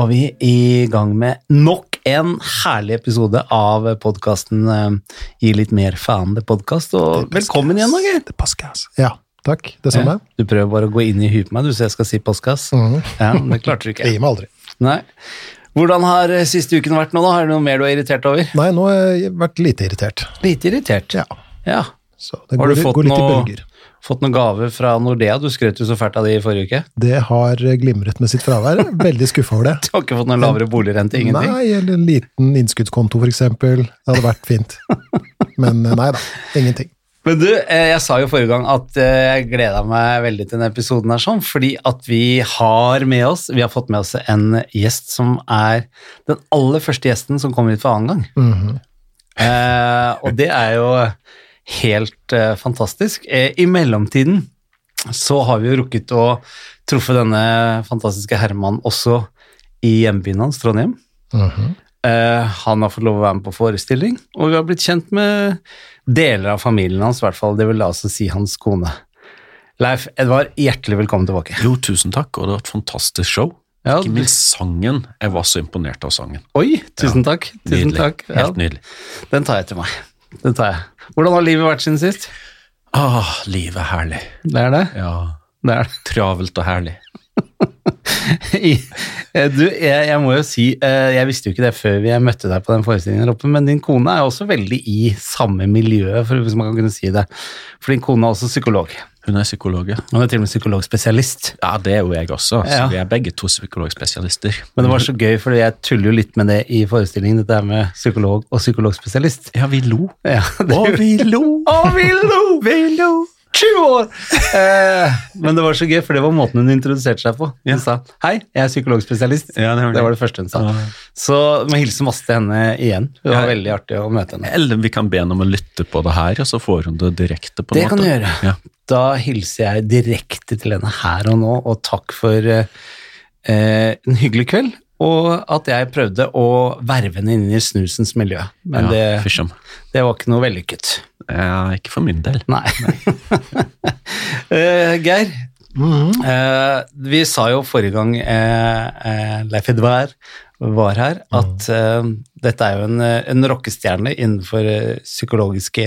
Var vi i gang med nok en herlig episode av podkasten Gi litt mer faen det podkast. Og velkommen igjen, Norge! Det altså. Ja, takk. Det samme. Du prøver bare å gå inn i huet på meg, du, så jeg skal si postkass. Mm. Ja, det klarte du ikke. Det gir meg aldri. Nei. Hvordan har eh, siste uken vært nå, da? Har du noe mer du er irritert over? Nei, nå har jeg vært lite irritert. Lite irritert. Ja. ja. Så det Har går, du fått går litt i noe- bølger. Fått noen gaver fra Nordea? Du skrøt jo så fælt av de i forrige uke. Det har glimret med sitt fravær. Veldig skuffa over det. Du har ikke fått noen lavere boligrente? Ingenting? Nei, eller en liten innskuddskonto, eksempel. Det hadde vært fint. Men eh, nei da, ingenting. Men du, eh, jeg sa jo forrige gang at eh, jeg gleda meg veldig til denne episoden her, sånn, fordi at vi har med oss Vi har fått med oss en gjest som er den aller første gjesten som kommer hit for annen gang. Mhm. Eh, og det er jo helt eh, fantastisk. Eh, I mellomtiden så har vi jo rukket å truffe denne fantastiske Herman også i hjembyen hans, Trondheim. Mhm. Eh, han har fått lov å være med på forestilling, og vi har blitt kjent med deler av familien hans, i hvert fall. Det vil altså si hans kone. Leif Edvard, hjertelig velkommen tilbake. Jo, tusen takk, og det var et fantastisk show. Ja, Ikke minst sangen. Jeg var så imponert av sangen. Oi, tusen takk. Tusen Nydelig. takk. Ja, Helt nydelig. den tar jeg til meg. Den tar jeg. Hvordan har livet vært siden sist? Ah, livet er herlig. Det er det. Ja, det, er det. travelt og herlig. Eh, du, jeg, jeg må jo si, eh, jeg visste jo ikke det før vi møtte deg på den forestillingen, oppe, men din kone er jo også veldig i samme miljø, for, hvis man kan kunne si det. For din kone er også psykolog. Hun er psykolog, ja. Hun er til og med psykologspesialist. Ja, det er jo jeg også. Så Ja. vi er begge to psykologspesialister. Men det var så gøy, for jeg tuller jo litt med det i forestillingen, dette med psykolog og psykologspesialist. Ja, vi lo. Ja, Og vi lo! Å, vi lo! Vi lo! 20 år! Eh, men det var så gøy, for det var måten hun introduserte seg på. Hun Ja. sa 'hei, jeg er psykologspesialist'. Ja, det var det. det var det første hun sa. Ja. Så vi må hilse masse til henne igjen. Det var veldig artig å møte henne. Eller vi kan be henne om å lytte på det her, og så får hun det direkte. på en Det kan du gjøre. Ja. Da hilser jeg direkte til henne her og nå, og takk for eh, en hyggelig kveld. Og at jeg prøvde å verve henne inn i snusens miljø. Men det, det var ikke noe vellykket. Ja, ikke for min del. Nei. uh, Geir, mm -hmm. uh, vi sa jo forrige gang uh, eh, Leif Edvard var her, at eh, dette er jo en, eh, en rockestjerne innenfor eh, psykologiske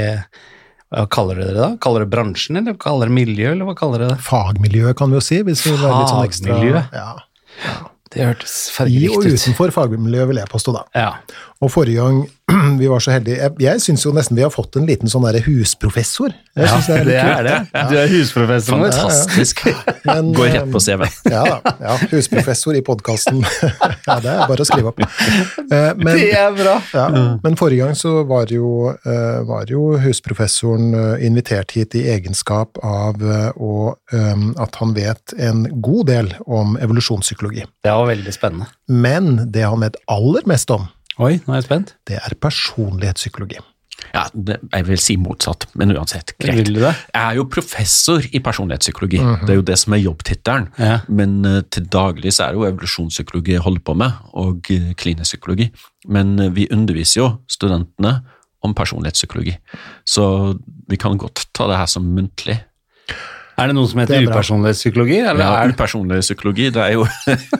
Hva kaller dere det da? Kaller dere bransjen, eller kaller dere miljø, eller hva kaller dere det? Fagmiljø, kan vi jo si. Hvis vi vil være litt sånn ekstra Fagmiljø? ja. Det hørtes I og utenfor fagmiljøet, vil jeg påstå, da. Ja. Og forrige gang vi var så heldige Jeg, jeg syns jo nesten vi har fått en liten sånn derre husprofessor. Jeg ja, det er det, er det. Du er husprofessor. Fantastisk. Men, Går eh, rett på CV. Ja da. Ja, husprofessor i podkasten. ja, det er bare å skrive opp. Eh, Men, Det er bra. ja, men forrige gang så var jo, eh, var jo husprofessoren eh, invitert hit i egenskap av eh, å, eh, at han vet en god del om evolusjonspsykologi. Det var veldig spennende. Men det han vet aller mest om, Oi, nå er jeg spent. det er personlighetspsykologi. Ja, det, jeg vil si motsatt, men uansett, greit. Vil du det? Jeg er jo professor i personlighetspsykologi, det er jo det som er jobbtittelen. Ja. Men uh, til daglig så er det jo evolusjonspsykologi jeg holder på med, og uh, klinisk psykologi. Men uh, vi underviser jo studentene om personlighetspsykologi, så vi kan godt ta det her som muntlig. Er det noe som heter er upersonlighetspsykologi? Eller Ja, upersonlighetspsykologi. upersonlig psykologi, det er jo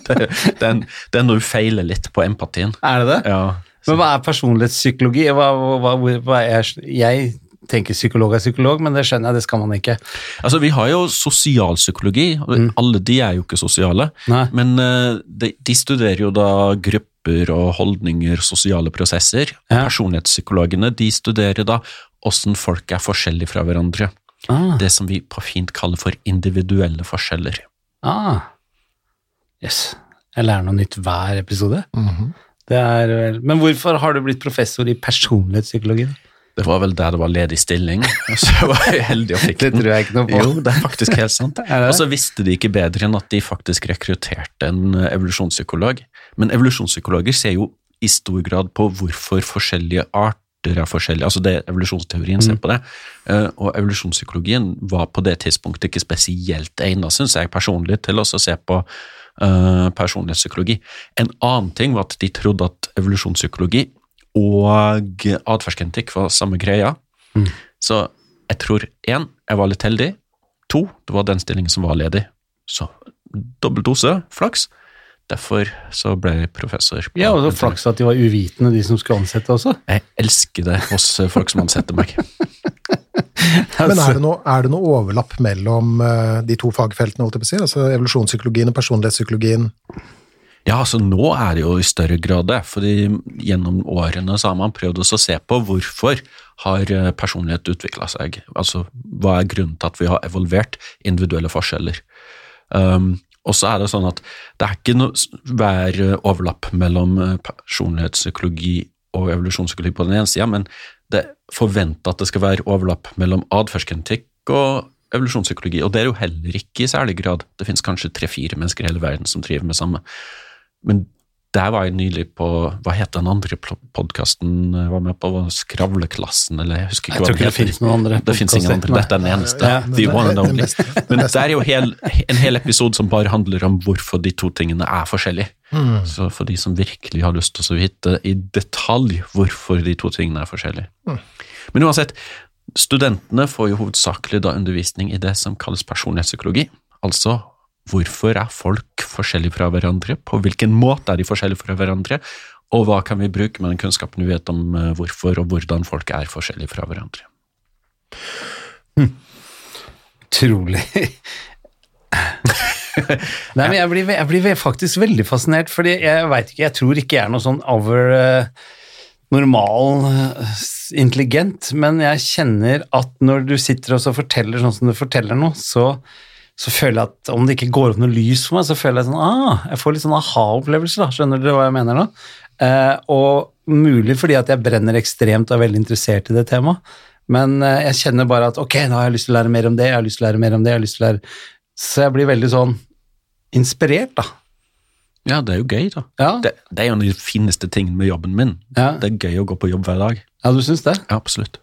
det, det, er, når du feiler litt på empatien. er det det? Ja, Men hva er personlighetspsykologi? Hva, hva, hva, hva er, jeg tenker psykolog er psykolog, men det skjønner jeg, det skal man ikke. Altså, Vi har jo sosialpsykologi, og alle de er jo ikke sosiale. Nei. Men eh, de, de studerer jo da grupper og holdninger, sosiale prosesser. Ja. personlighetspsykologene de studerer da hvordan folk er forskjellige fra hverandre. Ah, Det som vi på fint kaller for individuelle forskjeller. ah. Yes. Jeg lærer noe nytt hver episode. Mhm. Det er vel... Men hvorfor har du blitt professor i personlighetspsykologi? Det var vel der det var ledig stilling, og så var jeg heldig og fikk den. Det tror jeg ikke noe på. Jo, det er faktisk helt sant. Og så visste de ikke bedre enn at de faktisk rekrutterte en eh, evolusjonspsykolog. Men evolusjonspsykologer ser jo i stor grad på hvorfor forskjellige arter av forskjellige. Altså det evolusjonsteorien ser på det. Eh, Og evolusjonspsykologien var på det tidspunktet ikke spesielt egnet, syns jeg personlig, til å se på uh, personlighetspsykologi. En annen ting var at de trodde at evolusjonspsykologi og atferdsgenetikk var samme greia. Mm. Så jeg tror én, jeg var litt heldig. To, det var den stillingen som var ledig. Så dobbel dose, flaks. Derfor så ble jeg professor. Ja, og så flaks at de var uvitende, de som skulle ansette også. Jeg elsker det hos eh, folk som ansetter meg. Men er det, noe, er det noe overlapp mellom eh, de to fagfeltene, holdt jeg på å si? Altså evolusjonspsykologien og personlighetspsykologien? Ja, altså nå er det jo i større grad det, fordi gjennom årene så har man prøvd også å se på hvorfor har eh, personlighet utvikla seg. Altså hva er grunnen til at vi har evolvert individuelle forskjeller. Um, og så er det sånn at det er ikke noe hver eh, overlapp mellom eh, personlighetspsykologi og evolusjonspsykologi på den ene sida, men det forventer at det skal være overlapp mellom atferdsgenetikk og evolusjonspsykologi, og det er jo heller ikke i særlig grad. Det finnes kanskje tre-fire mennesker i hele verden som driver med samme. Men der var jeg nylig på Hva het den andre podkasten jeg var med på? Skravleklassen, eller jeg husker Jeg ikke tror hva ikke det finnes noen andre Det finnes ingen andre. Dette er den eneste. Ja, The one and only. Men det er jo hel, en hel episode som bare handler om hvorfor de to tingene er forskjellige. Mm. Så for de som virkelig har lyst til å vite i detalj hvorfor de to tingene er forskjellige. Mm. Men uansett, studentene får jo hovedsakelig da undervisning i det som kalles personlighetspsykologi. Altså hvorfor er folk forskjellige fra hverandre, på hvilken måte er de forskjellige fra hverandre, og hva kan vi bruke med den kunnskapen vi vet om eh, hvorfor og hvordan folk er forskjellige fra hverandre. Utrolig. Nei, men jeg blir, jeg blir faktisk veldig fascinert, fordi jeg veit ikke, jeg tror ikke jeg er noe sånn over eh, normal eh, intelligent, men jeg kjenner at når du sitter og forteller sånn som du forteller noe, så, så føler jeg at om det ikke går opp noe lys for meg, så føler jeg sånn ah, Jeg får litt sånn aha-opplevelse, da. Skjønner dere hva jeg mener nå? Eh, og mulig fordi at jeg brenner ekstremt og er veldig interessert i det temaet. Men eh, jeg kjenner bare at ok, nå har jeg lyst til å lære mer om det, jeg har lyst til å lære mer om det, jeg har lyst til å lære Så jeg blir veldig sånn inspirert, da. Ja, det er jo gøy, da. Ja, Det, det er jo den fineste tingene med jobben min. Ja. Det er gøy å gå på jobb hver dag. ja du syns det? Ja, absolutt.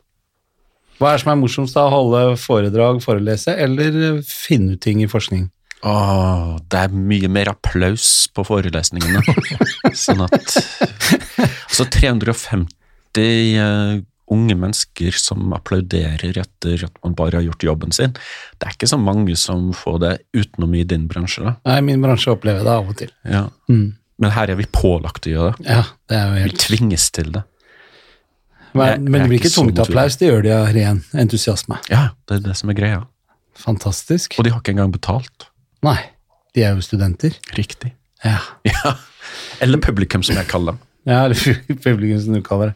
Hva er det som er morsomst, da? Holde foredrag, forelese, eller finne ut ting i forskning? Åh, det er mye mer applaus på forelesningene. sånn at Altså 350 uh, unge mennesker som applauderer etter at man bare har gjort jobben sin. Det er ikke så mange som får det utenom i din bransje. da. Nei, min bransje opplever det av og til. Ja. Mm. Men her er vi pålagt å gjøre det. Ja, det er jo Vi tvinges til det. Men, men det blir ikke så applaus, det gjør de av ren entusiasme. Ja, det er det som er greia. Fantastisk. Og de har ikke engang betalt. Nei, de er jo studenter. Riktig. Ja. Ja. Eller publikum, som jeg kaller dem. Ja, eller publikum som du kaller det.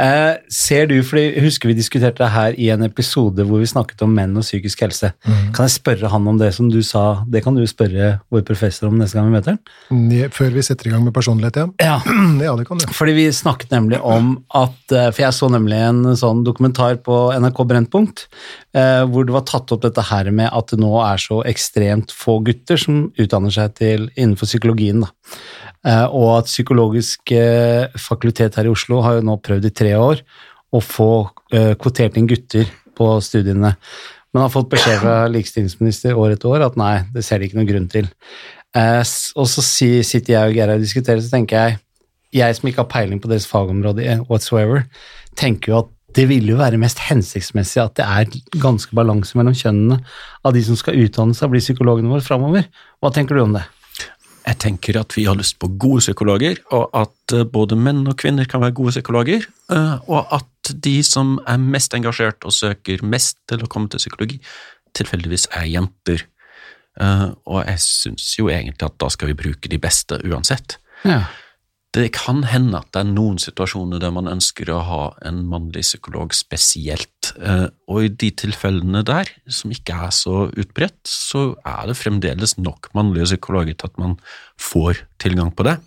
Eh, ser du, fordi husker vi diskuterte det her i en episode hvor vi snakket om menn og psykisk helse. Kan jeg spørre han om det som du sa, det kan du spørre vår professor om neste gang vi møter han? Mm, Før vi setter i gang med personlighet, ja. Ja, Ja, det kan du. fordi vi snakket nemlig om at eh, For jeg så nemlig en sånn dokumentar på NRK Brennpunkt eh, hvor det var tatt opp dette her med at det nå er så ekstremt få gutter som utdanner seg til innenfor psykologien. da. Eh, og at psykologisk eh, fakultet her i Oslo har jo nå prøvd i tre år å få eh, kvotert inn gutter på studiene. Men har fått beskjed fra likestillingsminister år etter år at nei, det ser de ikke noen grunn til. Og så sitter jeg og Geir og diskuterer, så tenker jeg jeg som ikke har peiling på deres fagområde whatsoever, tenker jo at det ville jo være mest hensiktsmessig at det er ganske balanse mellom kjønnene av de som skal utdanne seg og bli psykologene våre framover. Hva tenker du om det? Jeg tenker at vi har lyst på gode psykologer, og at eh, både menn og kvinner kan være gode psykologer, eh, og at de som er mest engasjert og søker mest til å komme til psykologi, tilfeldigvis er jenter. Eh, Og jeg syns jo egentlig at da skal vi bruke de beste uansett. Ja. Det kan hende at det er noen situasjoner der man ønsker å ha en mannlig psykolog spesielt, eh, og i de tilfellene der, som ikke er så utbredt, så er det fremdeles nok mannlige psykologer til at man får tilgang på det.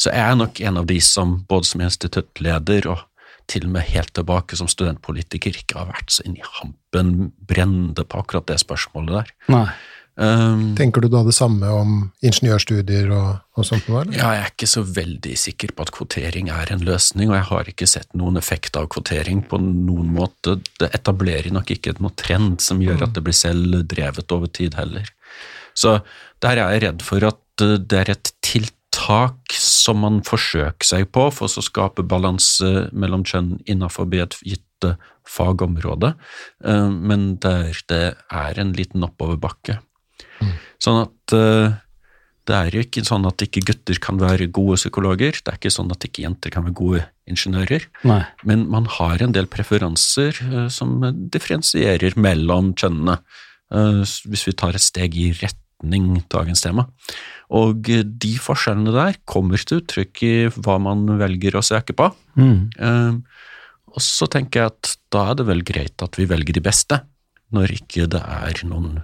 Så jeg er nok en av de som, både som instituttleder og til og med helt tilbake som studentpolitiker, ikke har vært så inn i hampen brennende på akkurat det spørsmålet der. Nei. Um, Tenker du da det samme om ingeniørstudier og, og sånt eller? Ja, jeg er ikke så veldig sikker på at kvotering er en løsning, og jeg har ikke sett noen effekt av kvotering på noen måte. Det etablerer nok ikke noe trend som gjør at det blir selv drevet over tid heller. Så der er jeg redd for at eh, det er et tiltak som man forsøker seg på for å skape balanse mellom kjønn innenfor et gitt fagområde, eh, men der det er en liten oppoverbakke. Sånn at uh, Det er jo ikke sånn at ikke gutter kan være gode psykologer, det er ikke sånn at ikke jenter kan være gode ingeniører. Nei. Men man har en del preferanser uh, som differensierer mellom kjønnene, Uh, hvis vi tar et steg i retning dagens tema. Og de forskjellene der kommer til uttrykk i hva man velger å søke på. Mm. Og så tenker jeg at da er det vel greit at vi velger de beste, når ikke det er noen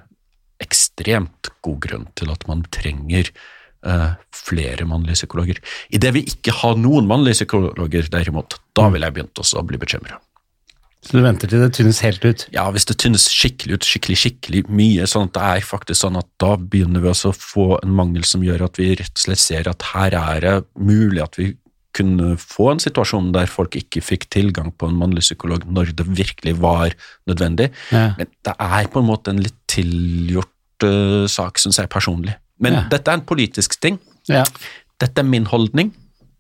ekstremt god grunn til at man trenger eh, flere mannlige psykologer. Idet vi ikke har noen mannlige psykologer, derimot, da vil jeg begynt også å bli bekymra. Så du venter til det tynnes helt ut? Ja, hvis det tynnes skikkelig ut, skikkelig, skikkelig mye, sånn at det er faktisk sånn at da begynner vi å få en mangel som gjør at vi rett og slett ser at her er det mulig at vi kunne få en situasjon der folk ikke fikk tilgang på en mannlig psykolog når det virkelig var nødvendig. Ja. Men det er på en måte en litt tilgjort uh, sak, syns jeg personlig. Men Ja. dette er en politisk ting. Ja. Dette er min holdning.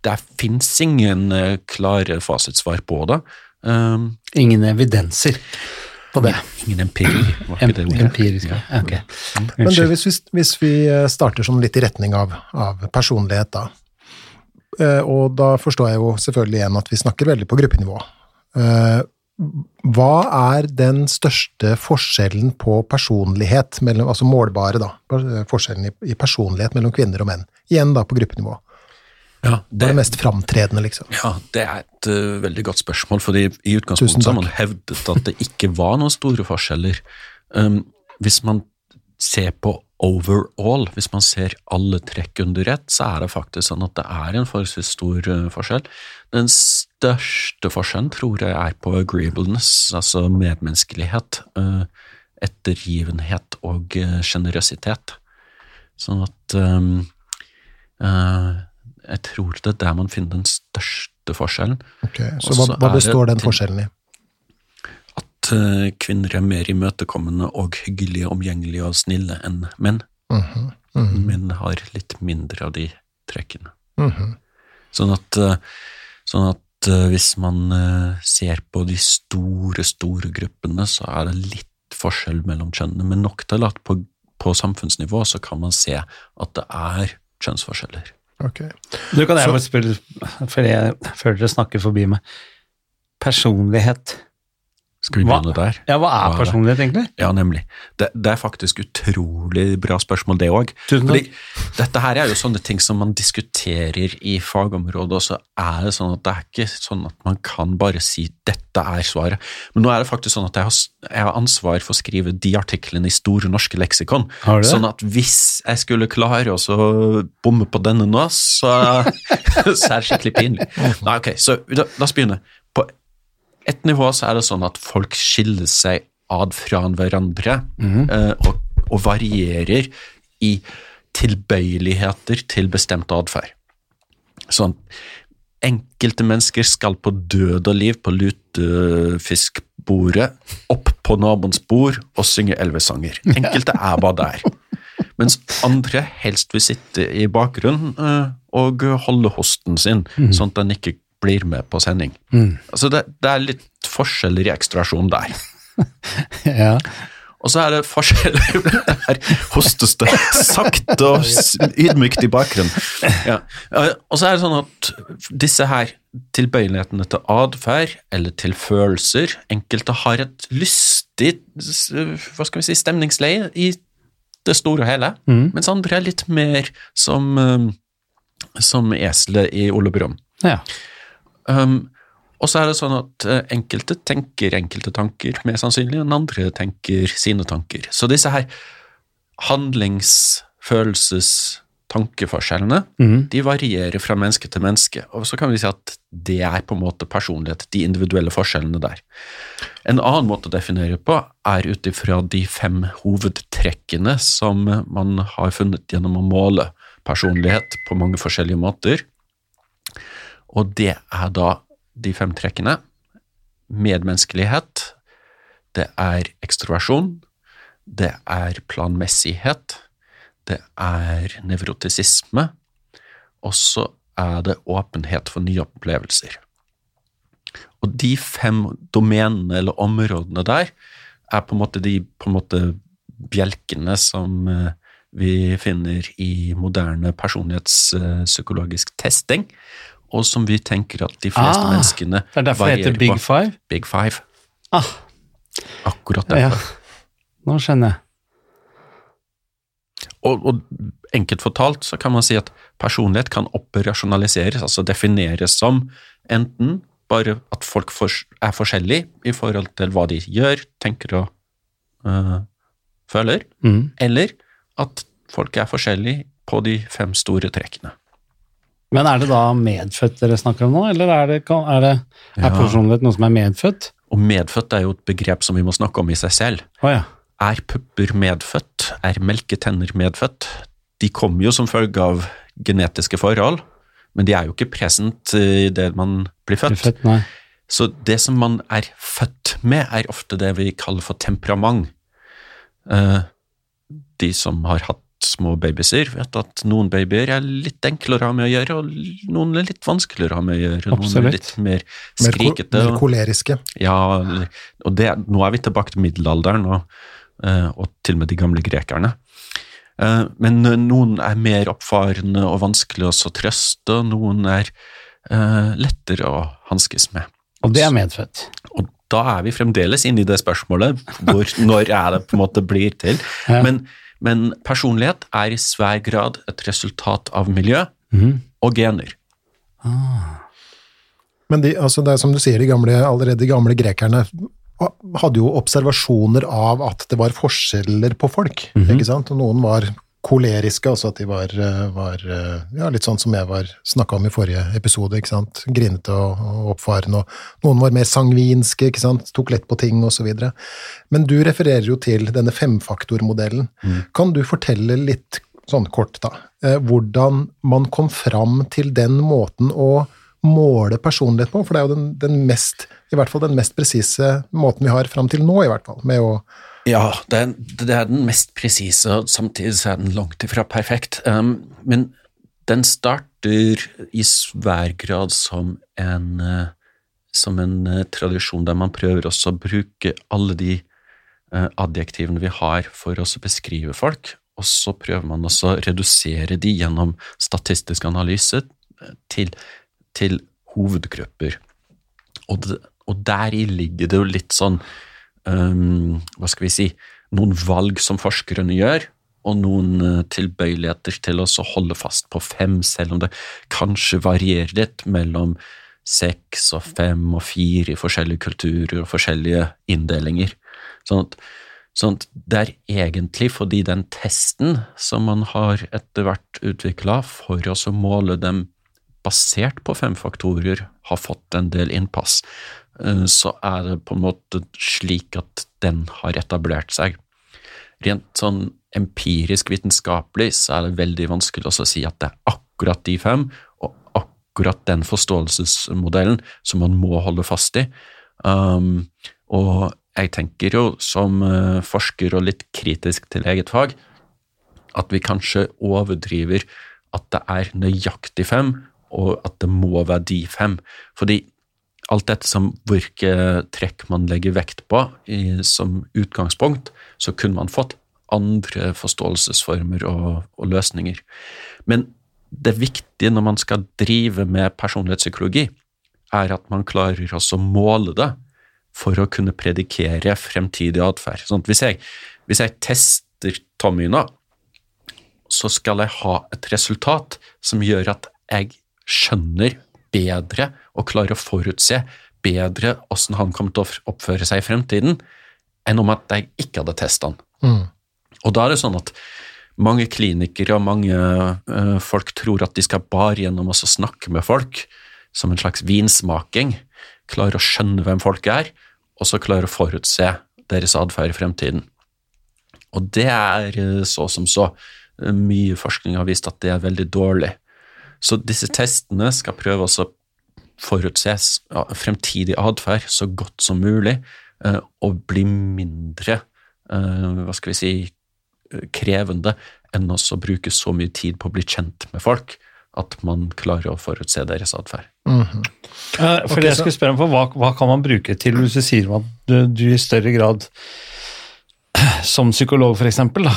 Det fins ingen eh, klare fasitsvar på det. Um, Ingen evidenser på det. ingen empiri, var ikke det? Empirisk. Ja. Ok. Men du, hvis vi, hvis vi starter sånn litt i retning av, av personlighet, da. Eh, Og da forstår jeg jo selvfølgelig igjen at vi snakker veldig på gruppenivå. Eh, Hva er den største forskjellen på personlighet, mellom, altså målbare, da, forskjellen i, personlighet mellom kvinner og menn? Igjen da på gruppenivå. Ja, det, er det mest framtredende, liksom? ja, det er et uh, veldig godt spørsmål, fordi i utgangspunktet har man hevdet at det ikke var noen store forskjeller. Um, hvis man ser på overall, hvis man ser alle trekk under ett, så er det faktisk sånn at det er en forholdsvis stor eh, forskjell. Den største forskjellen tror jeg er på agreeableness, altså medmenneskelighet, eh, ettergivenhet og sjenerøsitet. generøsitet. Sånn at um, eh, jeg tror det er der man finner den største forskjellen. Ok, Så hva, hva består den forskjellen i? Kvinner er mer imøtekommende og hyggelige, omgjengelige og snille enn menn. Mhm, mhm, Menn har litt mindre av de trekkene. mhm. Sånn at, eh, sånn at eh, hvis man eh, ser på de store, store gruppene, så er det litt forskjell mellom kjønnene, men nok til at på, på samfunnsnivå så kan man se at det er kjønnsforskjeller. Okay. Du kan jeg Så- bare spørre, for jeg føler dere snakker forbi meg. Personlighet. Skal vi Hva- begynne der? Ja, hva Hva er er det? personlighet, egentlig? Ja, nemlig. Det, det er faktisk utrolig bra spørsmål, det òg. Dette her er jo sånne ting som man diskuterer i fagområdet, og så er det sånn at det er ikke sånn at man kan bare si 'dette er svaret'. Men nå er det faktisk sånn at jeg har, jeg har ansvar for å skrive de artiklene i Store norske leksikon. Har du det? Sånn at hvis jeg skulle klare å bomme på denne nå, så, så er det skikkelig pinlig. Nei, ok, så la oss begynne. Et nivå så er det sånn at folk skiller seg ad fra hverandre eh, og, og varierer i tilbøyeligheter til bestemt atferd. Sånn, enkelte mennesker skal på død og liv på lutefiskbordet, opp på naboens bord og synge elvesanger. Enkelte er bare der. Mens andre helst vil sitte i bakgrunnen eh, og holde hosten sin, sånn at den ikke blir med på sending. Altså det, det er litt forskjeller i ekstrasjon der. Ja. Og så er det forskjeller Her hostes det sakte og ydmykt i bakgrunnen. Ja. Og så er det sånn at disse her tilbøyelighetene til atferd eller til følelser Enkelte har et lystig hva skal vi si, stemningsleie i det store og hele, mens andre er litt mer som, eh, som eselet i Ole Brumm. ja. Um, og så er det sånn at eh, enkelte tenker enkelte tanker, mer sannsynlig, enn andre tenker sine tanker. Så disse her handlings-, følelses-, tankeforskjellene, de varierer fra menneske til menneske. Og så kan vi si at det er på en måte personlighet, de individuelle forskjellene der. En annen måte å definere på er ut ifra de fem hovedtrekkene som man har funnet gjennom å måle personlighet på mange forskjellige måter. Og det er da de fem trekkene. Medmenneskelighet, det er ekstroversjon, det er planmessighet, det er nevrotisisme, og så er det åpenhet for nye opplevelser. Og de fem domenene eller områdene der er på en måte de en måte bjelkene som, eh, vi finner i moderne personlighetspsykologisk testing, og som vi tenker at de fleste Ah, menneskene Det er derfor det heter Big på. Five? Big Five. Ah, Akkurat derfor. ja. Nå skjønner jeg. Og, og enkelt fortalt så kan man si at personlighet kan operasjonaliseres, altså defineres som enten bare at folk er forskjellige i forhold til hva de gjør, tenker og øh, føler, Mm. eller at folk er forskjellige på de fem store trekkene. Men er det da medfødt dere snakker om nå, eller er, det, er, det, er Ja. personlighet noe som er medfødt? Og medfødt er jo et begrep som vi må snakke om i seg selv. Oh, ja. Er pupper medfødt? Er melketenner medfødt? De kommer jo som følge av genetiske forhold, men de er jo ikke present i det man blir født. født. født. Så det som man er født med, er ofte det vi kaller for temperament. Eh, de som har hatt små babyer, vet at noen babyer er litt enklere å ha med å gjøre, og noen er litt vanskeligere å ha med å gjøre. Noen er litt mer Mer, ko skrikete. mer og- koleriske. ja, og det, nå er vi tilbake til middelalderen og, eh, og til og med de gamle grekerne. Eh, Men noen er mer oppfarende og vanskelig å trøste, og noen er eh, lettere å hanskes med. Og det er medfødt. Og da er vi fremdeles inne i det spørsmålet hvor, når er det på en måte blir til. Ja. Men, men personlighet er i svær grad et resultat av miljø mm. og gener. Men de, altså det er som du sier, de gamle, allerede de gamle grekerne hadde jo observasjoner av at det var forskjeller på folk. ikke sant? Og noen var koleriske, altså at de var, eh, var eh, ja, litt sånn som jeg var snakka om i forrige episode. ikke sant? Grinete og, og oppfarende. Og noen var mer sangvinske, ikke sant? tok lett på ting osv. Men du refererer jo til denne femfaktormodellen. Kan du fortelle litt sånn kort, da, eh, hvordan man kom fram til den måten å måle personlighet på, for det er jo den, den mest, i hvert fall den mest presise måten vi har fram til nå, i hvert fall, med å Ja, det er, det er den mest presise, og samtidig er den langt ifra perfekt. Um, men den starter i svær grad som en, uh, som en uh, tradisjon der man prøver også å bruke alle de uh, adjektivene vi har for å beskrive folk, og så prøver man også å redusere de gjennom statistisk analyse til, til hovedgrupper. Og, det, og deri ligger det jo litt sånn um, hva skal vi si, noen valg som forskerne gjør, og noen eh, tilbøyeligheter til å holde fast på fem, selv om det kanskje varierer litt mellom seks og fem og fire i forskjellige kulturer og forskjellige inndelinger. Sånn at, sånn at det er egentlig fordi den testen som man har etter hvert utvikla for å måle dem basert på fem faktorer, har fått en del innpass, så er det på en måte slik at den har etablert seg. Rent sånn empirisk vitenskapelig så er det veldig vanskelig å si at det er akkurat de fem, og akkurat den forståelsesmodellen som man må holde fast i. Um, og jeg tenker jo som eh, forsker og litt kritisk til eget fag, at vi kanskje overdriver at det er nøyaktig fem, og at det må være de fem. Fordi alt dette som hvilke trekk man legger vekt på i, som utgangspunkt, så kunne man fått andre forståelsesformer og, og løsninger. Men det viktige når man skal drive med personlighetspsykologi, er at man klarer også å måle det for å kunne predikere fremtidig atferd. Sånn hvis hvis jeg tester Tommy nå, så skal jeg ha et resultat som gjør at jeg skjønner bedre og klarer å forutse bedre hvordan han kommer til å oppføre seg i fremtiden, enn om at jeg ikke hadde testa han. Mm. Og da er det sånn at mange klinikere og mange uh, folk tror at de skal bare gjennom å snakke med folk, som en slags vinsmaking, klare å skjønne hvem folk er, og så klare å forutse deres atferd i fremtiden. Og det er øh, så som så. Mye forskning har vist at det er veldig dårlig. Så disse testene skal prøve å forutse fremtidig atferd så godt som mulig, eh, og bli mindre eh, hva skal vi si, krevende enn å bruke så mye tid på å bli kjent med folk at man klarer å forutse deres atferd. Mhm. Eh, For okay, det jeg skulle spørre om, for hva, hva kan man bruke til hvis du sier at du, du i større grad som psykolog for eksempel, da,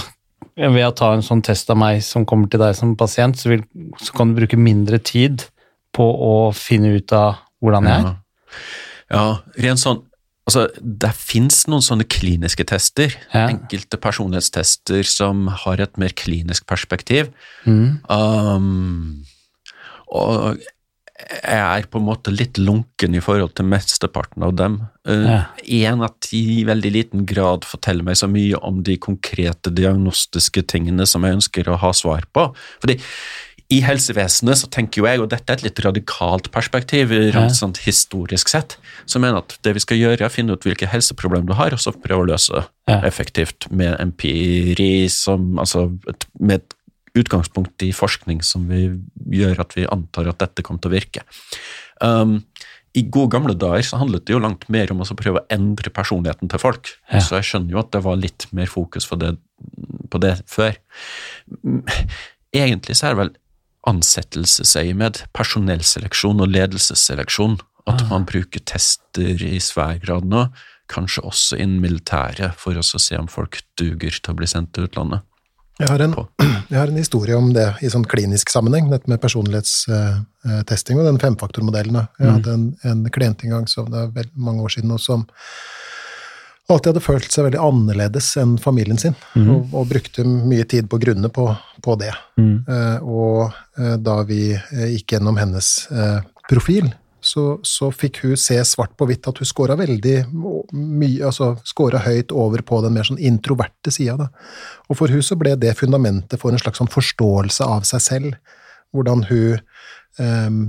ved å ta en sånn test av meg som kommer til deg som pasient, så, vil, så kan du bruke mindre tid på å finne ut av hvordan jeg er? Ja, ja rent sånn Altså, det fins noen sånne kliniske tester, Ja. enkelte personlighetstester som har et mer klinisk perspektiv. Mm. Um, og jeg er på en måte litt lunken i forhold til mesteparten av dem. Ja. Én av ti i veldig liten grad forteller meg så mye om de konkrete diagnostiske tingene som jeg ønsker å ha svar på. Fordi i helsevesenet så tenker jo jeg, og dette er et litt radikalt perspektiv, Ja. sånn historisk sett, som mener at det vi skal gjøre er å finne ut hvilke helseproblemer du har, og så prøve å løse Ja. effektivt med empiri, som, altså med et utgangspunkt i forskning som vi gjør at vi antar at dette kommer til å virke. Um, I gode gamle dager så handlet det jo langt mer om å prøve å endre personligheten til folk, Ja. så jeg skjønner jo at det var litt mer fokus på det, på det før. Egentlig så er det vel ansettelsesøyemed, personellseleksjon og ledelsesseleksjon, at Ah. man bruker tester i svær grad nå, kanskje også innen militæret, for å se om folk duger til å bli sendt til utlandet. Jeg har, en, jeg har en historie om det i sånn klinisk sammenheng, dette med personlighetstesting og den femfaktormodellen. Jeg Mm. hadde en, en klient en gang som det er vel mange år siden, og som alltid hadde følt seg veldig annerledes enn familien sin, og, og brukte mye tid på grunne på, på det. Mm. Eh, og eh, da vi eh, gikk gjennom hennes eh, profil, så, så fikk hun se svart på hvitt at hun scora veldig mye, altså scora høyt over på den mer sånn introverte sida. da. Og for hun så ble det fundamentet for en slags sånn forståelse av seg selv. Hvordan hun um,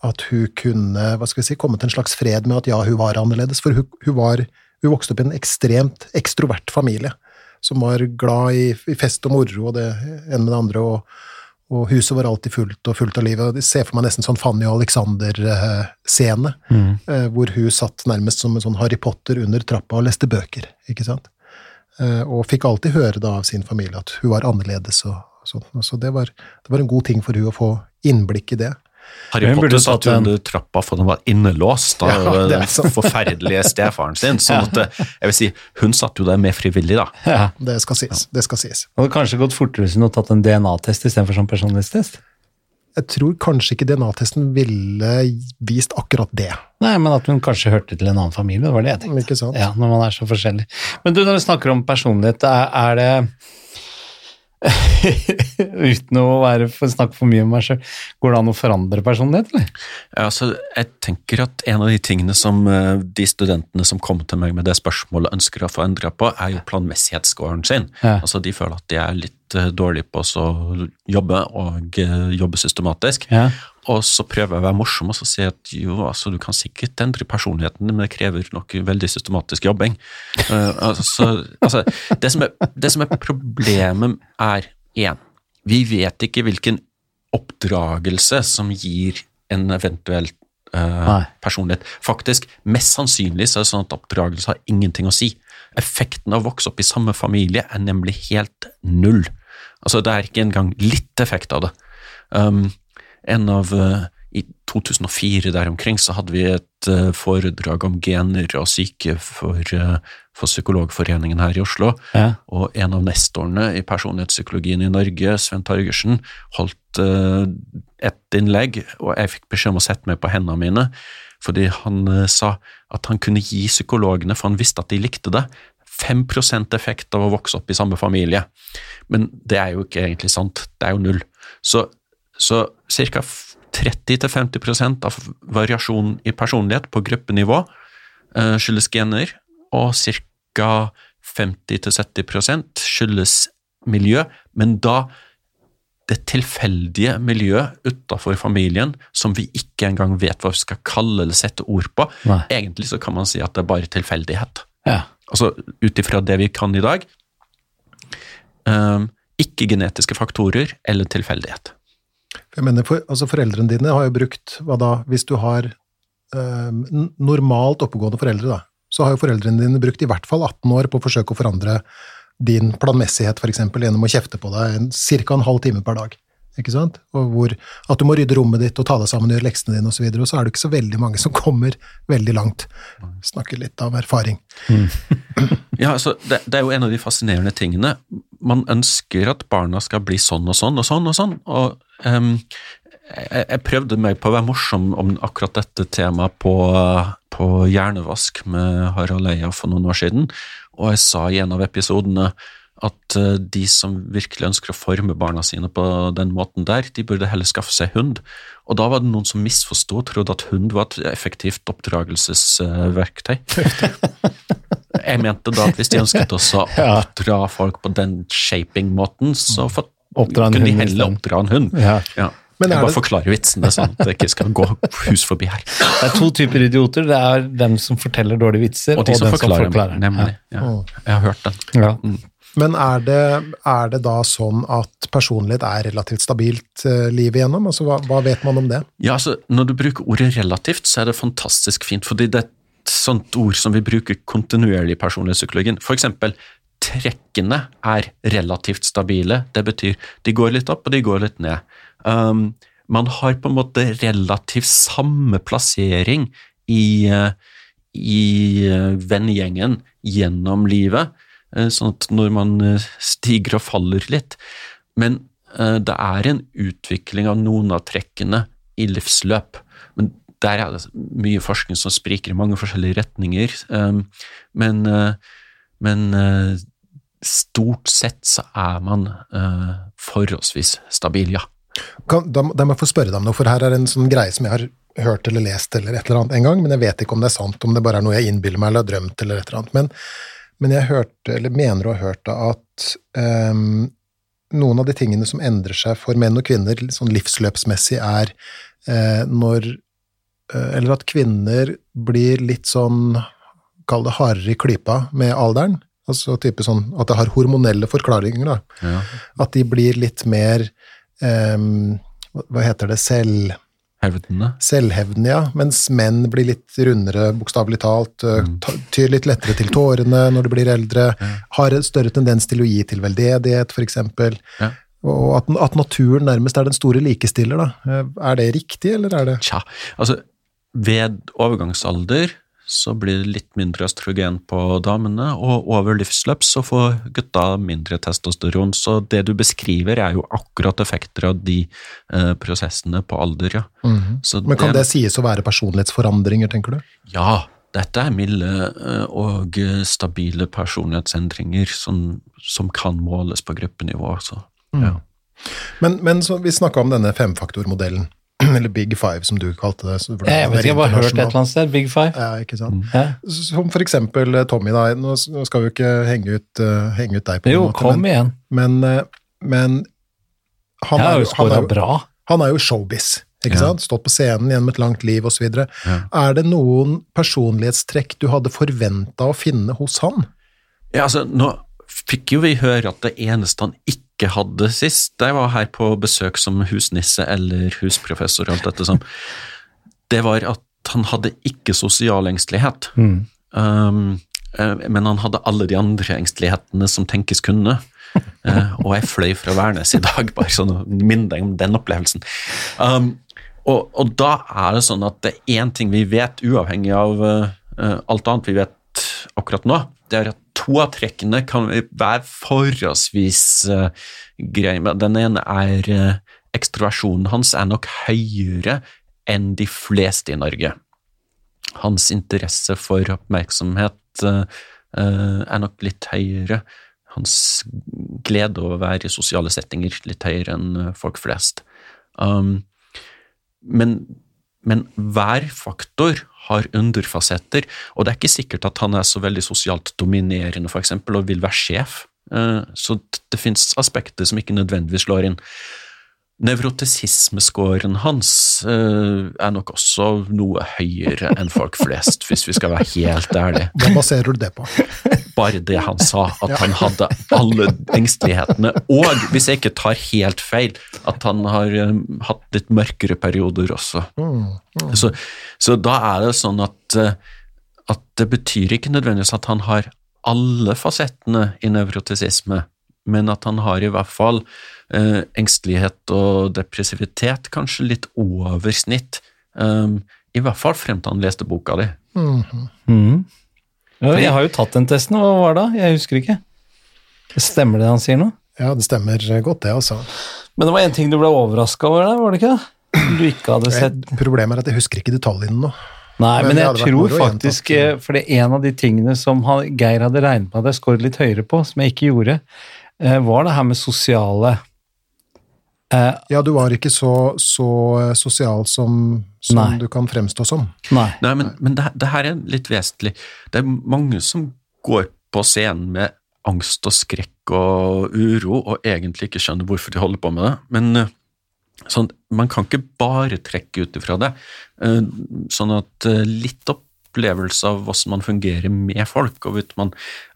At hun kunne hva skal vi si, komme til en slags fred med at ja, hun var annerledes. For hun, hun, var, hun vokste opp i en ekstremt ekstrovert familie. Som var glad i, i fest og moro og det ene med det andre. og og huset var alltid fullt og fullt av liv. og Jeg ser for meg nesten sånn Fanny og Alexander-scene, Mm. eh, hvor hun satt nærmest som en sånn Harry Potter under trappa og leste bøker. ikke sant? Eh, Og fikk alltid høre da av sin familie at hun var annerledes. og, sånt. Så det var, det var en god ting for hun å få innblikk i det. Harry Hun Potter satt jo under trappa for den var innelåst av Ja, den forferdelige stefaren sin. sånn at eh, jeg vil si, hun satt jo der med frivillig, da. Ja. Det skal sies. Det skal sies. Det hadde kanskje gått fortere hvis hun hadde tatt en DNA-test istedenfor sånn personlighetstest. Jeg tror kanskje ikke DNA-testen ville vist akkurat det. Nei, men at hun kanskje hørte til en annen familie, det var det jeg tenkte. Ikke sant? Ja, når man er så forskjellig. Men du, når du snakker om personlighet, er, er det Uten å være, for, snakke for mye om meg sjøl, går det an å forandre personlighet, eller? Ja, altså, jeg tenker at en av de tingene som eh, de studentene som kommer til meg med det spørsmålet ønsker å få endra på, er jo planmessighetsscoren sin. Ja. Altså, de føler at de er litt eh, dårlige på å jobbe, og eh, jobbe systematisk. Ja. Og så prøver jeg å være morsom og så si at jo, altså, du kan sikkert endre personligheten, men det krever nok veldig systematisk jobbing. Uh, altså, altså, det, som er, det som er problemet, er én. Vi vet ikke hvilken oppdragelse som gir en eventuell uh, personlighet. Faktisk, mest sannsynlig så er det sånn at oppdragelse har ingenting å si. Effekten av å vokse opp i samme familie er nemlig helt null. Altså, det er ikke engang litt effekt av det. Um, en av eh, I 2004 der omkring så hadde vi et eh, foredrag om gener og syke for, eh, for Psykologforeningen her i Oslo. Ja. Og en av nestorene i personlighetspsykologien i Norge, Sven Torgersen, holdt et innlegg, og jeg fikk beskjed om å sette meg på hendene mine, fordi han sa at han kunne gi psykologene, for han visste at de likte det, 5% effekt av å vokse opp i samme familie. Men det er jo ikke egentlig sant, det er jo null. Så, så ca. 30-50 av variasjonen i personlighet på gruppenivå eh, skyldes gener, og ca. 50-70% skyldes miljø, men da det tilfeldige miljøet utafor familien som vi ikke engang vet hva vi skal kalle eller sette ord på. Nei. Egentlig så kan man si at det er bare tilfeldighet. Ja. Altså ut ifra det vi kan i dag. Um, ikke genetiske faktorer eller tilfeldighet. Jeg mener, for, altså Foreldrene dine har jo brukt hva da, Hvis du har eh, normalt oppegående foreldre, da, så har jo foreldrene dine brukt i hvert fall 18 år på å forsøke å forandre din planmessighet, f.eks. gjennom å kjefte på deg ca. en halv time per dag. ikke sant? Og hvor, at du må rydde rommet ditt og ta deg sammen og gjøre leksene dine osv., og, så og så er det ikke så veldig mange som kommer veldig langt. Snakker litt av erfaring. Ja, altså, det, det er jo en av de fascinerende tingene. Man ønsker at barna skal bli sånn og sånn og sånn og sånn. og jeg, prøvde meg på å være morsom om akkurat dette temaet på, på Hjernevask med Harald Eia for noen år siden, og jeg sa i en av episodene at eh, de som virkelig ønsker å forme barna sine på den måten der, de burde heller skaffe seg hund. Og da var det noen som misforsto og trodde at hund var et effektivt oppdragelsesverktøy. Jeg mente da at hvis de ønsket også å oppdra folk på den shaping-måten, så for, Oppdra en kunne de hund heller oppdra en hund. Ja. Ja. Men jeg bare det- forklarer vitsene, sånn at det ikke skal gå hus forbi her. Det er to typer idioter. Det er dem som forteller dårlige vitser, Og de som den forklarer, som forklarer. nemlig. Ja. Jeg har hørt den. Ja. Men er det, er det da sånn at personlighet er relativt stabilt uh, livet igjennom? Altså, hva, hva vet man om det? Ja, altså, Når du bruker ordet relativt, så er det fantastisk fint, fordi det er et sånt ord som vi bruker kontinuerlig i personlighetspsykologien. For eksempel, trekkene er relativt stabile. Det betyr de går litt opp, og de går litt ned. Um, man har på en måte relativt samme plassering i, eh, i eh, vennegjengen gjennom livet, eh, sånn at når man stiger og faller litt. Men det er en utvikling av noen av trekkene i livsløp. Men der er det mye forskning som spriker i mange forskjellige retninger. Men men stort sett så er man eh, forholdsvis stabil, ja. Kan, da, da må jeg få spørre deg om noe, for her er en sånn greie som jeg har hørt eller lest eller et eller annet en gang, men jeg vet ikke om det er sant, om det bare er noe jeg innbiller meg eller har drømt eller et eller annet. Men, men jeg hørte, eller mener å ha hørt at ehm, noen av de tingene som endrer seg for menn og kvinner sånn livsløpsmessig, er eh, når eh, Eller at kvinner blir litt sånn, kall det hardere i klypa med alderen. Altså type sånn at det har hormonelle forklaringer, da. ja. At de blir litt mer um, hva- heter det? Selv, Hevdende. selvhevdende, ja. Mens menn blir litt rundere, bokstavelig talt. Mm. Tyr litt lettere til tårene når de blir eldre. Ja. Har en større tendens til å gi til veldedighet, f.eks. Ja. Og at, at naturen nærmest er den store likestiller, da. Eh, Er det riktig, eller er det Tja, altså ved overgangsalder så blir det litt mindre østrogen på damene, og over livsløp så får gutta mindre testosteron. Så det du beskriver er jo akkurat effekter av de eh, prosessene på alder, ja. Så Men kan det sies å være personlighetsforandringer, tenker du? Ja, dette er milde eh, og stabile personlighetsendringer som, som kan måles på gruppenivå. Så, ja. Men, men så, vi snakka om denne femfaktormodellen, eller Big Five, som du kalte det. så- for Jeg vet ikke, jeg har bare hørt et eller annet sted. Big Five. Ja, ikke sant. Ja. Som for eksempel eh, Tommy, da. Nå skal vi jo ikke henge ut, uh, henge ut deg på Jo, måte. måte, kom men, igjen. men, eh, men han, er, han, er, bra. han er jo showbiz, ikke Ja. sant? Stått på scenen gjennom et langt liv osv. Ja. Er det noen personlighetstrekk du hadde forventa å finne hos han? Ja, altså, nå fikk jo vi høre at det eneste han ikke hadde sist, jeg var her på besøk som husnisse eller husprofessor og alt dette som, det var at han hadde ikke sosial engstelighet. Mm. Um, eh, men han hadde alle de andre engstelighetene som tenkes kunne. Uh, og jeg fløy fra Værnes i dag, bare sånn å minne deg om den opplevelsen. Um, og, og da er det sånn at det er én ting vi vet, uavhengig av uh, alt annet vi vet akkurat nå, det er at to av trekkene kan være forholdsvis uh, greie. Men Den ene er uh, ekstroversjonen hans er nok høyere enn de fleste i Norge hans interesse for oppmerksomhet eh, eh, er nok litt høyere. Hans glede over å være i sosiale settinger litt høyere enn eh, folk flest. Um, men, men hver faktor har underfasetter, og det er ikke sikkert at han er så veldig sosialt dominerende, for eksempel, og vil være sjef. Eh, så det finnes aspekter som ikke nødvendigvis slår inn. Nevrotisismeskåren hans eh, er nok også noe høyere enn folk flest, hvis vi skal være helt ærlige. Hva baserer du det på? Bare det han sa, at han hadde alle engstelighetene. Og hvis jeg ikke tar helt feil, at han har eh, hatt litt mørkere perioder også. Så, så da er det sånn at, eh, at det betyr ikke nødvendigvis at han har alle fasettene i nevrotisisme, men at han har i hvert fall eh, engstelighet og depressivitet kanskje litt over snitt. Um, I hvert fall frem til han leste boka di. Mhm. Ja, jeg har jo tatt den testen, hva var det da? Jeg husker ikke. Stemmer det han sier nå? Ja, det stemmer godt, det, altså. Men det var en ting du ble overraska over der, var det ikke? det? Du ikke hadde sett Problemet er at jeg husker ikke detaljene nå. Nei, Men men jeg tror faktisk eh, For det er en av de tingene som Geir hadde regnet med at jeg skåret litt høyere på, som jeg ikke gjorde, eh, var det her med sosiale eh, Ja, du var ikke så, så sosial som, som Nei. du kan fremstå som. Nei. Nei, men, men det, det her er litt vesentlig. Det er mange som går på scenen med angst og skrekk og uro, og egentlig ikke skjønner hvorfor de holder på med det. Men eh, sånn, man kan ikke bare trekke ut ifra det. Eh, Sånn at litt litt opplevelse av hvordan man fungerer med folk. og vet man,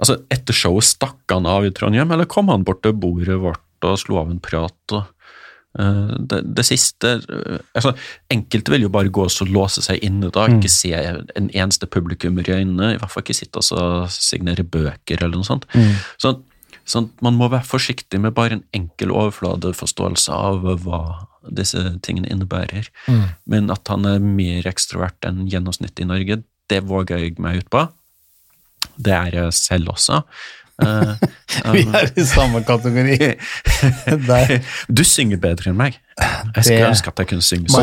altså Etter showet stakk han av i Trondheim, eller kom han bort til bordet vårt og slo av en prat? og Eh, det, det siste eh, altså, Enkelte vil jo bare gå og låse seg inne da, ikke se en eneste publikummer i øynene. I hvert fall ikke sitte og så signere bøker eller noe sånt. Sånn, sånn at Man må være forsiktig med bare en enkel overfladeforståelse av hva disse tingene innebærer. Men at han er mer ekstrovert enn gjennomsnittet i Norge, det våger jeg meg ut på. Det er jeg selv også. Eh, Vi er i samme kategori. Du synger bedre enn meg. Jeg skulle ønske at jeg kunne synge sånn.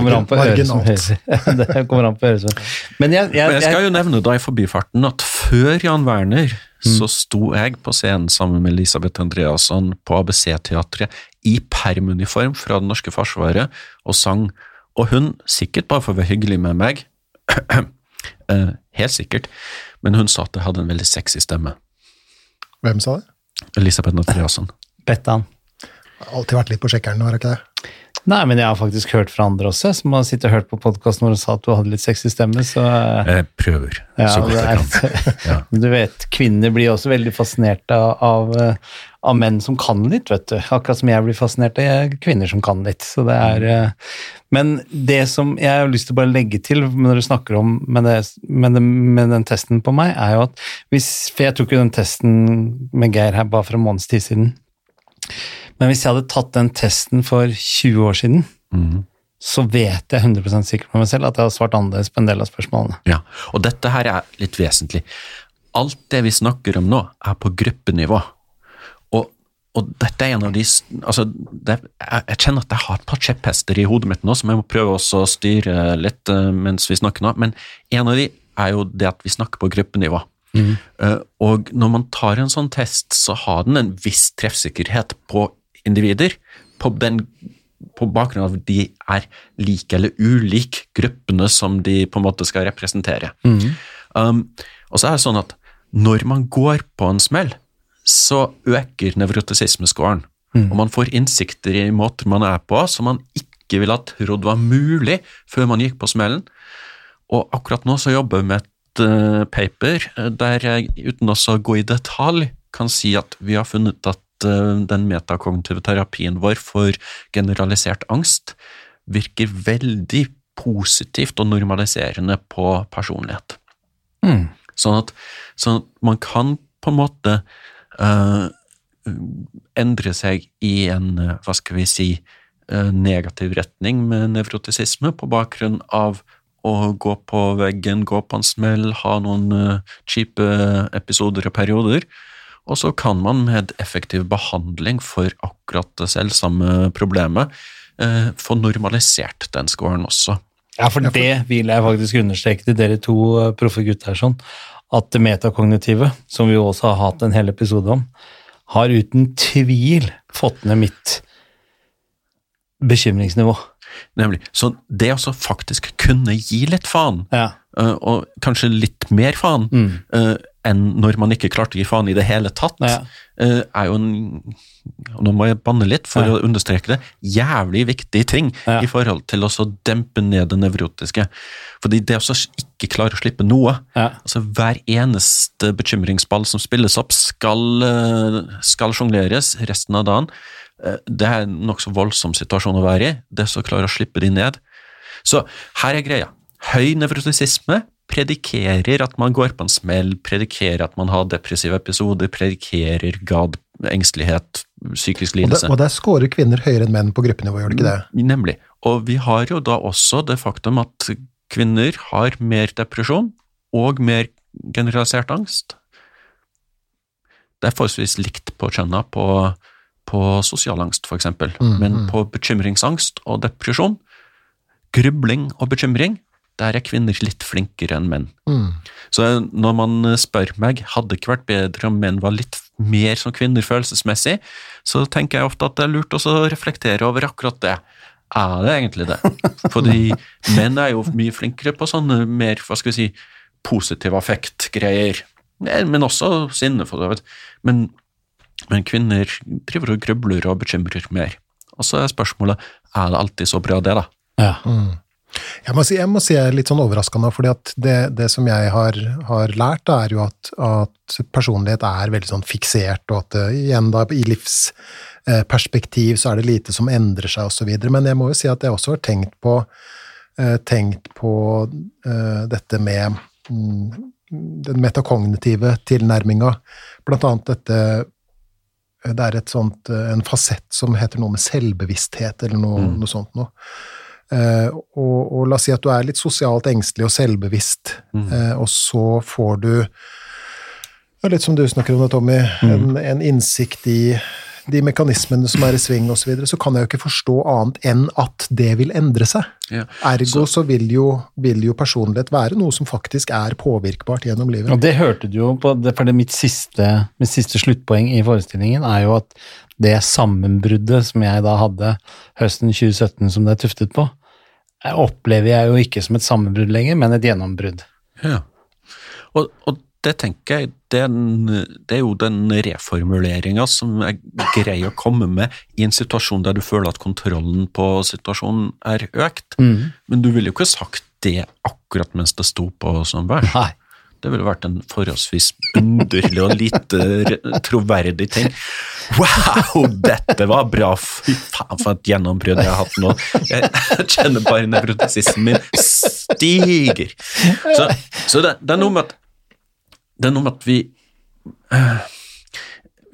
Det kommer an på øret Men jeg, jeg, Men jeg skal jeg, jo nevne da i forbifarten at før Jan Werner så sto jeg på scenen sammen med Elisabeth Andreasson på ABC-teatret i permuniform fra det norske forsvaret og sang. Og hun, sikkert bare for å være hyggelig med meg, eh, helt sikkert, men hun sa at jeg hadde en veldig sexy stemme. Hvem sa det? Elisabeth Andreasson. Bettan. Alltid vært litt på sjekkeren, har jeg ikke det? Nei, men jeg har faktisk hørt fra andre også, som har sittet og hørt på podkasten vår og sa at du hadde litt sexy stemme, så eh, Jeg prøver ja, så godt jeg kan. Ja. Du vet, kvinner blir også veldig fascinert av, av, eh, menn som kan litt, vet du. Akkurat som jeg blir fascinert av kvinner som kan litt. Så det er eh, Men det som jeg har lyst til å bare legge til når du snakker om med, det, med, det, med den testen på meg, er jo at hvis For jeg tok jo den testen med Geir her bare for en måneds tid siden. Men hvis jeg hadde tatt den testen for 20 år siden, mm. så vet jeg 100% sikkert med meg selv at jeg har svart annerledes på en del av spørsmålene. Ja, og dette her er litt vesentlig. Alt det vi snakker om nå, er på gruppenivå. Og, og dette er en av de altså, det, jeg, jeg kjenner at jeg har et par kjepphester i hodet mitt nå, som jeg må prøve å styre litt eh, mens vi snakker nå. Men en av de er jo det at vi snakker på gruppenivå. Eh, og når man tar en sånn test, så har den en viss treffsikkerhet på individer. På den på bakgrunn av at de er like eller ulike gruppene som de på en måte skal representere. Um, og så er det sånn at når man går på en smell, så øker nevrotisismeskåren. Og man får innsikter i måter man er på som man ikke ville ha trodd var mulig før man gikk på smellen. Og akkurat nå så jobber vi med et uh, paper eh, der jeg uten også å gå i detalj kan si at vi har funnet at den metakognitive terapien vår for generalisert angst virker veldig positivt og normaliserende på personlighet. Mm. Sånn at, sånn at man kan på en måte uh, endre seg i en, eh, hva skal vi si, uh, negativ retning med nevrotisisme på bakgrunn av å gå på veggen, gå på en smell, ha noen eh, kjipe episoder og perioder. Og så kan man med effektiv behandling for akkurat det selvsamme problemet eh, få normalisert den scoren også. Ja, for det vil jeg faktisk understreke til dere to eh, proffe gutter sånn, at det metakognitive, som vi også har hatt en hel episode om, har uten tvil fått ned mitt bekymringsnivå. Nemlig. Så det å faktisk kunne gi litt faen, Ja. eh, og kanskje litt mer faen, eh, enn når man ikke klarte å gi faen i det hele tatt, Ja. eh, er jo en og Nå må jeg banne litt for Ja. å understreke det. Jævlig viktig ting Ja. i forhold til å dempe ned det nevrotiske. Fordi det å ikke klare å slippe noe altså Hver eneste bekymringsball som spilles opp, skal, eh, skal sjongleres resten av dagen. Eh, Det er en nokså voldsom situasjon å være i. Det å klare å slippe de ned. Så her er greia. Høy nevrotisisme predikerer at man går på en smell, predikerer at man har depressive episoder, predikerer gad, engstelighet, psykisk Og, lidelse. og der scorer kvinner høyere enn menn på gruppenivå, gjør det ikke det? Nemlig. Og vi har jo da også det faktum at kvinner har mer depresjon og mer generalisert angst. Det er forholdsvis likt på kjønna på, på sosial angst, eksempel. Mm, Men mm. på bekymringsangst og depresjon, grubling og bekymring, der er kvinner litt flinkere enn menn. Mm. Så når man spør meg, hadde det ikke vært bedre om menn var litt mer som kvinner følelsesmessig, så tenker jeg ofte at det er lurt også å reflektere over akkurat det. Er det egentlig det? Fordi menn er jo mye flinkere på sånne mer, hva skal vi si, positiv affekt-greier. Eh, Men også sinne, for så vidt. Men, men kvinner driver og grubler og bekymrer mer. Og så er spørsmålet, er det alltid så bra det, da? Ja. Mm. Jeg må si jeg, må si jeg er litt sånn overraska nå, for det, det som jeg har, har lært, da, er jo at, at personlighet er veldig sånn fiksert, og at eh, igjen da i livsperspektiv så er det lite som endrer seg osv. Men jeg må jo si at jeg også har tenkt på, eh, tenkt på eh, dette med mm, den metakognitive tilnærminga, blant annet dette det er et sånt, eh, en fasett som heter noe med selvbevissthet, eller noe, Mm. noe sånt noe. Eh, og, og la oss si at du er litt sosialt engstelig og selvbevisst, Mm. eh, og så får du Litt som du snakker om det, Tommy, en, en innsikt i de mekanismene som er i sving osv., så, videre, så kan jeg jo ikke forstå annet enn at det vil endre seg. Ja. Ergo så, vil, jo, vil jo personlighet være noe som faktisk er påvirkbart gjennom livet. Og det hørte du jo på, det, for det mitt siste, mitt siste sluttpoeng i forestillingen er jo at det sammenbruddet som jeg da hadde høsten 2017 som det er tuftet på, opplever jeg jo ikke som et sammenbrudd lenger, men et gjennombrudd. Ja. Og, og det tenker jeg, det er, det er jo den reformuleringa som er grei å komme med i en situasjon der du føler at kontrollen på situasjonen er økt. Men du ville jo ikke sagt det akkurat mens det sto på som vær. Nei. Det ville vært en forholdsvis underlig og lite troverdig ting. Wow, dette var bra! Fy faen, for et gjennombrudd jeg har hatt nå. Jeg kjenner bare nevrotisismen min stiger. Så, så det, det er noe med at det er noe med at vi eh,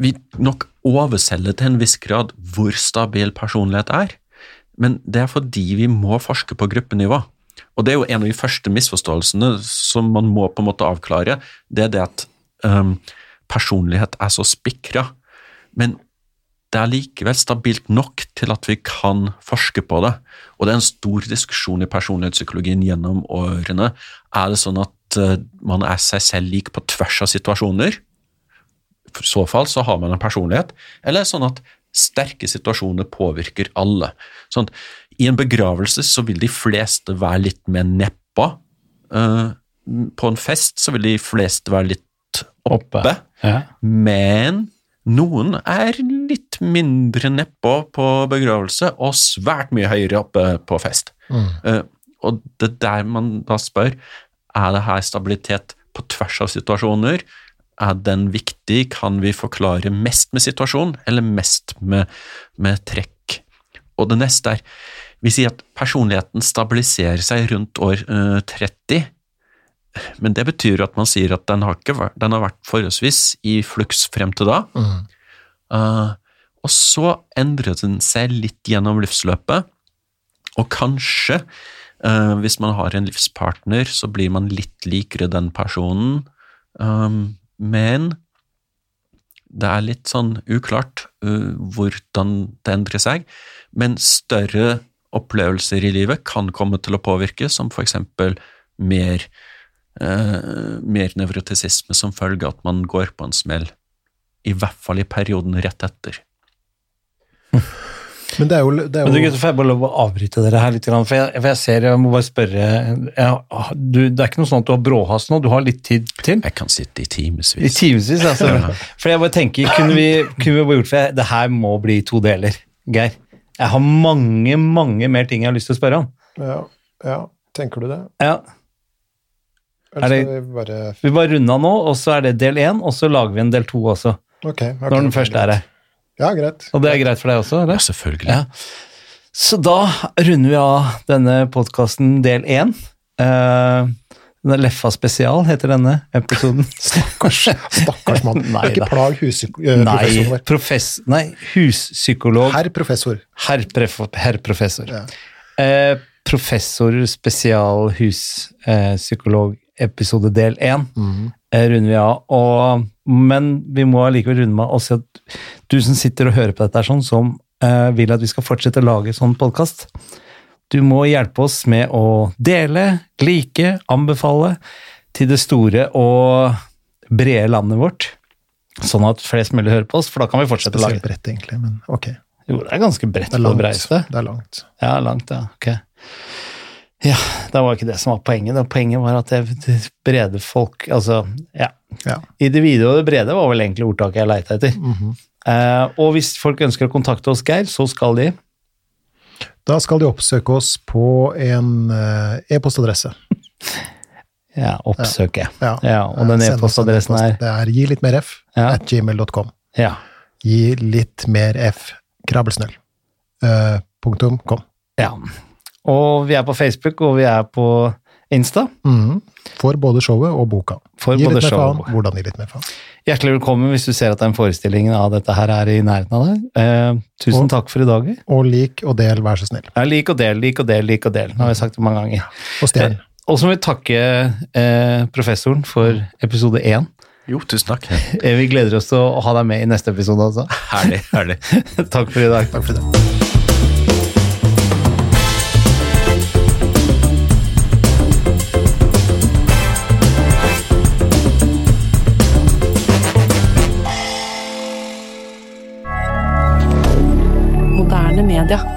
Vi nok overselger til en viss grad hvor stabil personlighet er, men det er fordi vi må forske på gruppenivå. Og det er jo en av de første misforståelsene som man må på en måte avklare, det er det at um, personlighet er så spikra. Men det er likevel stabilt nok til at vi kan forske på det. Og det er en stor diskusjon i personlighetspsykologien gjennom årene. Er det sånn at uh, man er seg selv lik på tvers av situasjoner? I så fall så har man en personlighet. Eller er det sånn at sterke situasjoner påvirker alle? Sånn at I en begravelse så vil de fleste være litt mer nedpå. Uh, på en fest så vil de fleste være litt oppe. Oppe. Ja. Men noen er litt mindre nedpå på begravelse og svært mye høyere oppe på fest. Mm. Uh, og det er der man da spør er det her stabilitet på tvers av situasjoner. Er den viktig? Kan vi forklare mest med situasjon, eller mest med, med trekk? Og det neste er Vi sier at personligheten stabiliserer seg rundt år eh, 30. Men det betyr at man sier at den har, vært, den har vært forholdsvis i fluks frem til da. Mm. Eh, og så endrer den seg litt gjennom livsløpet, og kanskje, uh, hvis man har en livspartner, så blir man litt likere den personen, Um, men det er litt sånn uklart uh, hvordan det endrer seg. Men større opplevelser i livet kan komme til å påvirke, som eksempel mer eh, mer nevrotisisme som følge av at man går på en smell. I hvert fall i perioden rett etter. Men det er jo, det er Men du jo gutter, får jeg bare lov å avbryte dere her litt? For jeg, for jeg ser, jeg må bare spørre jeg, du, Det er ikke noe sånn at du har bråhast nå? Du har litt tid til? Jeg kan sitte i timevis. I timevis, altså. For jeg bare tenker, kunne vi, kunne vi bare gjort for jeg, Det her må bli to deler, Geir. Jeg har mange, mange mer ting jeg har lyst til å spørre om. ja, ja, tenker du det? Ja, Eller Er det- skal vi bare Vi bare runder av nå, og så er det del én, og så lager vi en del to også. Ok. ok, Når den første er her. Ja, greit. Og det er greit for deg også? Ja, eller? selvfølgelig. Ja. Så da runder vi av denne podkasten del én. Eh, Den Leffa spesial heter denne episoden. Stakkars, stakkars mann. Nei Ikke plag husprofessoren vår. profess, nei, huspsykolog. Herr professor. Herr, herr professor. Ja. Eh, professor spesial huspsykolog episode del 1 mm. eh, runder vi av. Og, men vi må allikevel runde med å si at du som sitter og hører på dette, er sånn, som eh, vil at vi skal fortsette å lage sånn podkast, du må hjelpe oss med å dele, like, anbefale til det store og brede landet vårt. Sånn at flest mulig hører på oss, for da kan vi fortsette å lage bredt, egentlig, men ok. Jo, det er ganske bredt Det er på det breiste. Det er langt. Ja, langt, ja. Ok. Ja, det var ikke det som var poenget. Det poenget var at det, brede folk Altså, ja. Ja. I det vide og det brede var vel egentlig ordtaket jeg leita etter. Mhm. eh, og hvis folk ønsker å kontakte oss, Geir, så skal de Da skal de oppsøke oss på en eh, e-postadresse. ja, oppsøke. Ja. Ja, og den en e-postadressen er Det er gi litt mer f Ja. at gmail.com. Ja. Gi litt mer f krabbelsnøll. Uh, punktum kom. ja. Og vi er på Facebook, og vi er på Insta. Mm. For både showet og boka. For gi både litt mer faen. Hvordan gi litt mer faen? Hjertelig velkommen hvis du ser at den forestillingen av dette her er i nærheten av deg. Eh, tusen Og- takk for i dag. Og lik og del, vær så snill. Ja, lik og del, lik og del, lik og del. Nå har vi sagt det mange ganger. Og stjern. Og så må vi takke eh, professoren for episode én. Jo, tusen takk. Eh, vi gleder oss til å ha deg med i neste episode også. Herlig, herlig. Takk for i dag. Takk for det. hebdomadaire.